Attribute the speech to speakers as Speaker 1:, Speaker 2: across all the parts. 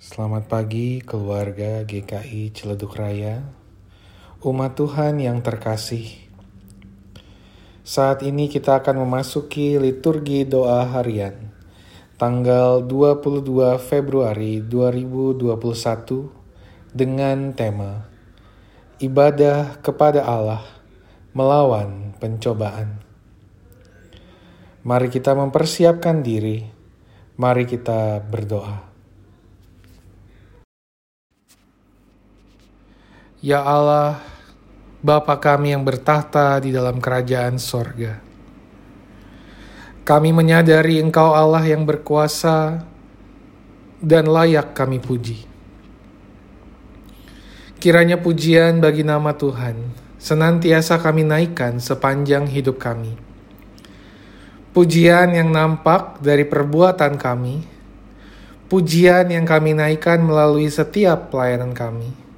Speaker 1: Selamat pagi keluarga GKI Ciledug Raya, umat Tuhan yang terkasih. Saat ini kita akan memasuki liturgi doa harian, tanggal 22 Februari 2021 dengan tema Ibadah kepada Allah melawan pencobaan. Mari kita mempersiapkan diri, mari kita berdoa. Ya Allah, Bapa kami yang bertahta di dalam kerajaan sorga. Kami menyadari Engkau Allah yang berkuasa dan layak kami puji. Kiranya pujian bagi nama Tuhan senantiasa kami naikkan sepanjang hidup kami. Pujian yang nampak dari perbuatan kami, pujian yang kami naikkan melalui setiap pelayanan kami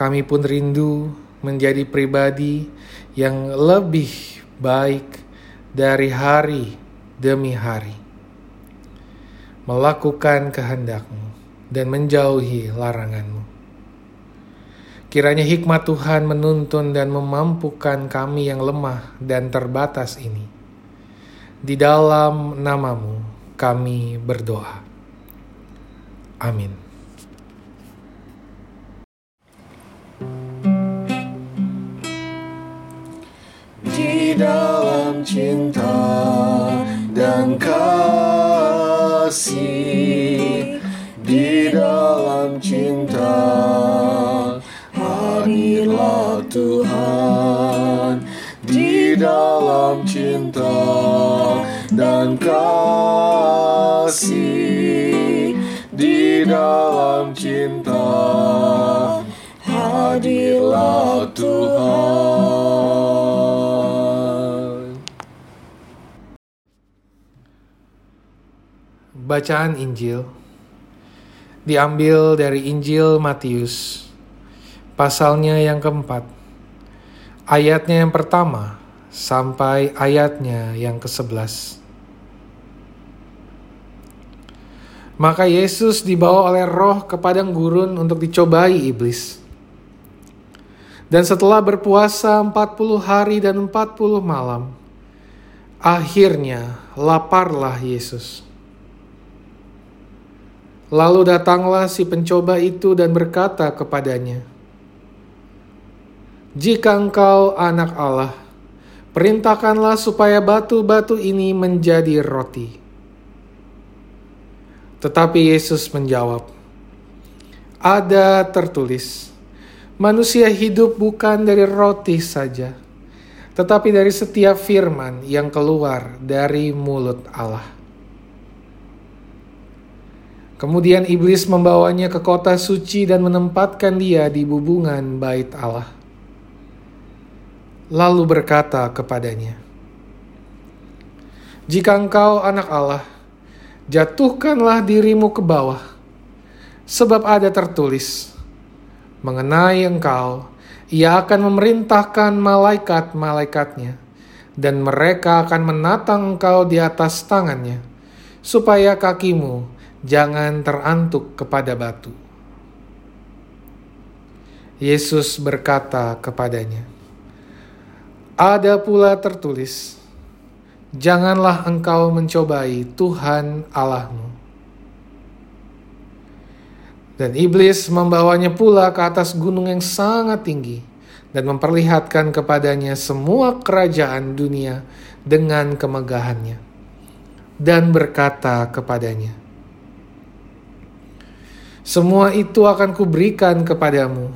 Speaker 1: kami pun rindu menjadi pribadi yang lebih baik dari hari demi hari. Melakukan kehendakmu dan menjauhi laranganmu. Kiranya hikmat Tuhan menuntun dan memampukan kami yang lemah dan terbatas ini. Di dalam namamu kami berdoa. Amin.
Speaker 2: Dalam cinta dan kasih. Di dalam cinta hadirlah Tuhan. Di dalam cinta dan kasih. Di dalam cinta hadirlah Tuhan
Speaker 1: Bacaan Injil diambil dari Injil Matius, pasalnya yang keempat, ayatnya yang pertama sampai ayatnya yang ke-11. Maka Yesus dibawa oleh roh ke padang gurun untuk dicobai iblis. Dan setelah berpuasa 40 hari dan 40 malam, akhirnya laparlah Yesus. Lalu datanglah si pencoba itu dan berkata kepadanya, "Jika engkau anak Allah, perintahkanlah supaya batu-batu ini menjadi roti." Tetapi Yesus menjawab, "Ada tertulis, manusia hidup bukan dari roti saja, tetapi dari setiap firman yang keluar dari mulut Allah." Kemudian iblis membawanya ke kota suci dan menempatkan dia di bubungan bait Allah. Lalu berkata kepadanya, "Jika engkau anak Allah, jatuhkanlah dirimu ke bawah, sebab ada tertulis mengenai engkau, ia akan memerintahkan malaikat-malaikatnya, dan mereka akan menatang engkau di atas tangannya, supaya kakimu jangan terantuk kepada batu. Yesus berkata kepadanya, "Ada pula tertulis: Janganlah engkau mencobai Tuhan Allahmu." Dan iblis membawanya pula ke atas gunung yang sangat tinggi dan memperlihatkan kepadanya semua kerajaan dunia dengan kemegahannya, dan berkata kepadanya, semua itu akan kuberikan kepadamu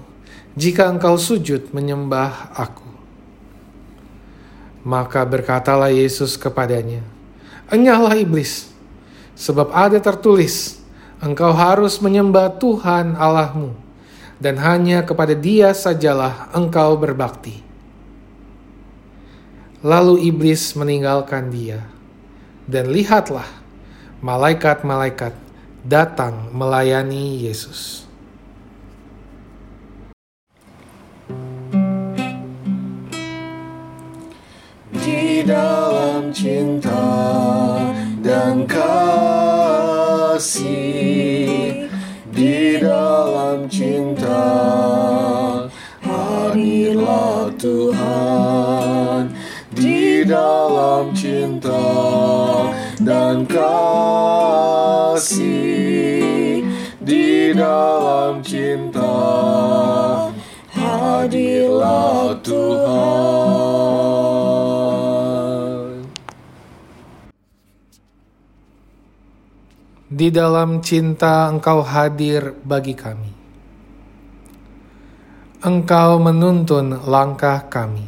Speaker 1: jika engkau sujud menyembah aku. Maka berkatalah Yesus kepadanya, Enyahlah iblis, sebab ada tertulis, engkau harus menyembah Tuhan Allahmu, dan hanya kepada dia sajalah engkau berbakti. Lalu iblis meninggalkan dia, dan lihatlah, malaikat-malaikat datang melayani Yesus.
Speaker 2: Di dalam cinta dan kasih, di dalam cinta harilah Tuhan, di dalam cinta dan kasih di dalam cinta hadirlah Tuhan
Speaker 1: Di dalam cinta Engkau hadir bagi kami. Engkau menuntun langkah kami.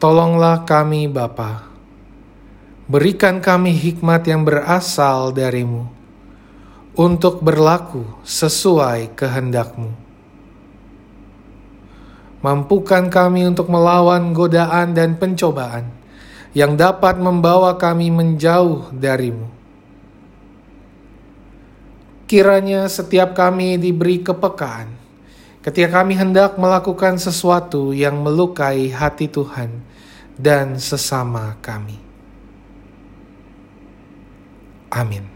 Speaker 1: Tolonglah kami Bapa. Berikan kami hikmat yang berasal darimu untuk berlaku sesuai kehendakmu. Mampukan kami untuk melawan godaan dan pencobaan yang dapat membawa kami menjauh darimu. Kiranya setiap kami diberi kepekaan ketika kami hendak melakukan sesuatu yang melukai hati Tuhan dan sesama kami. Amin.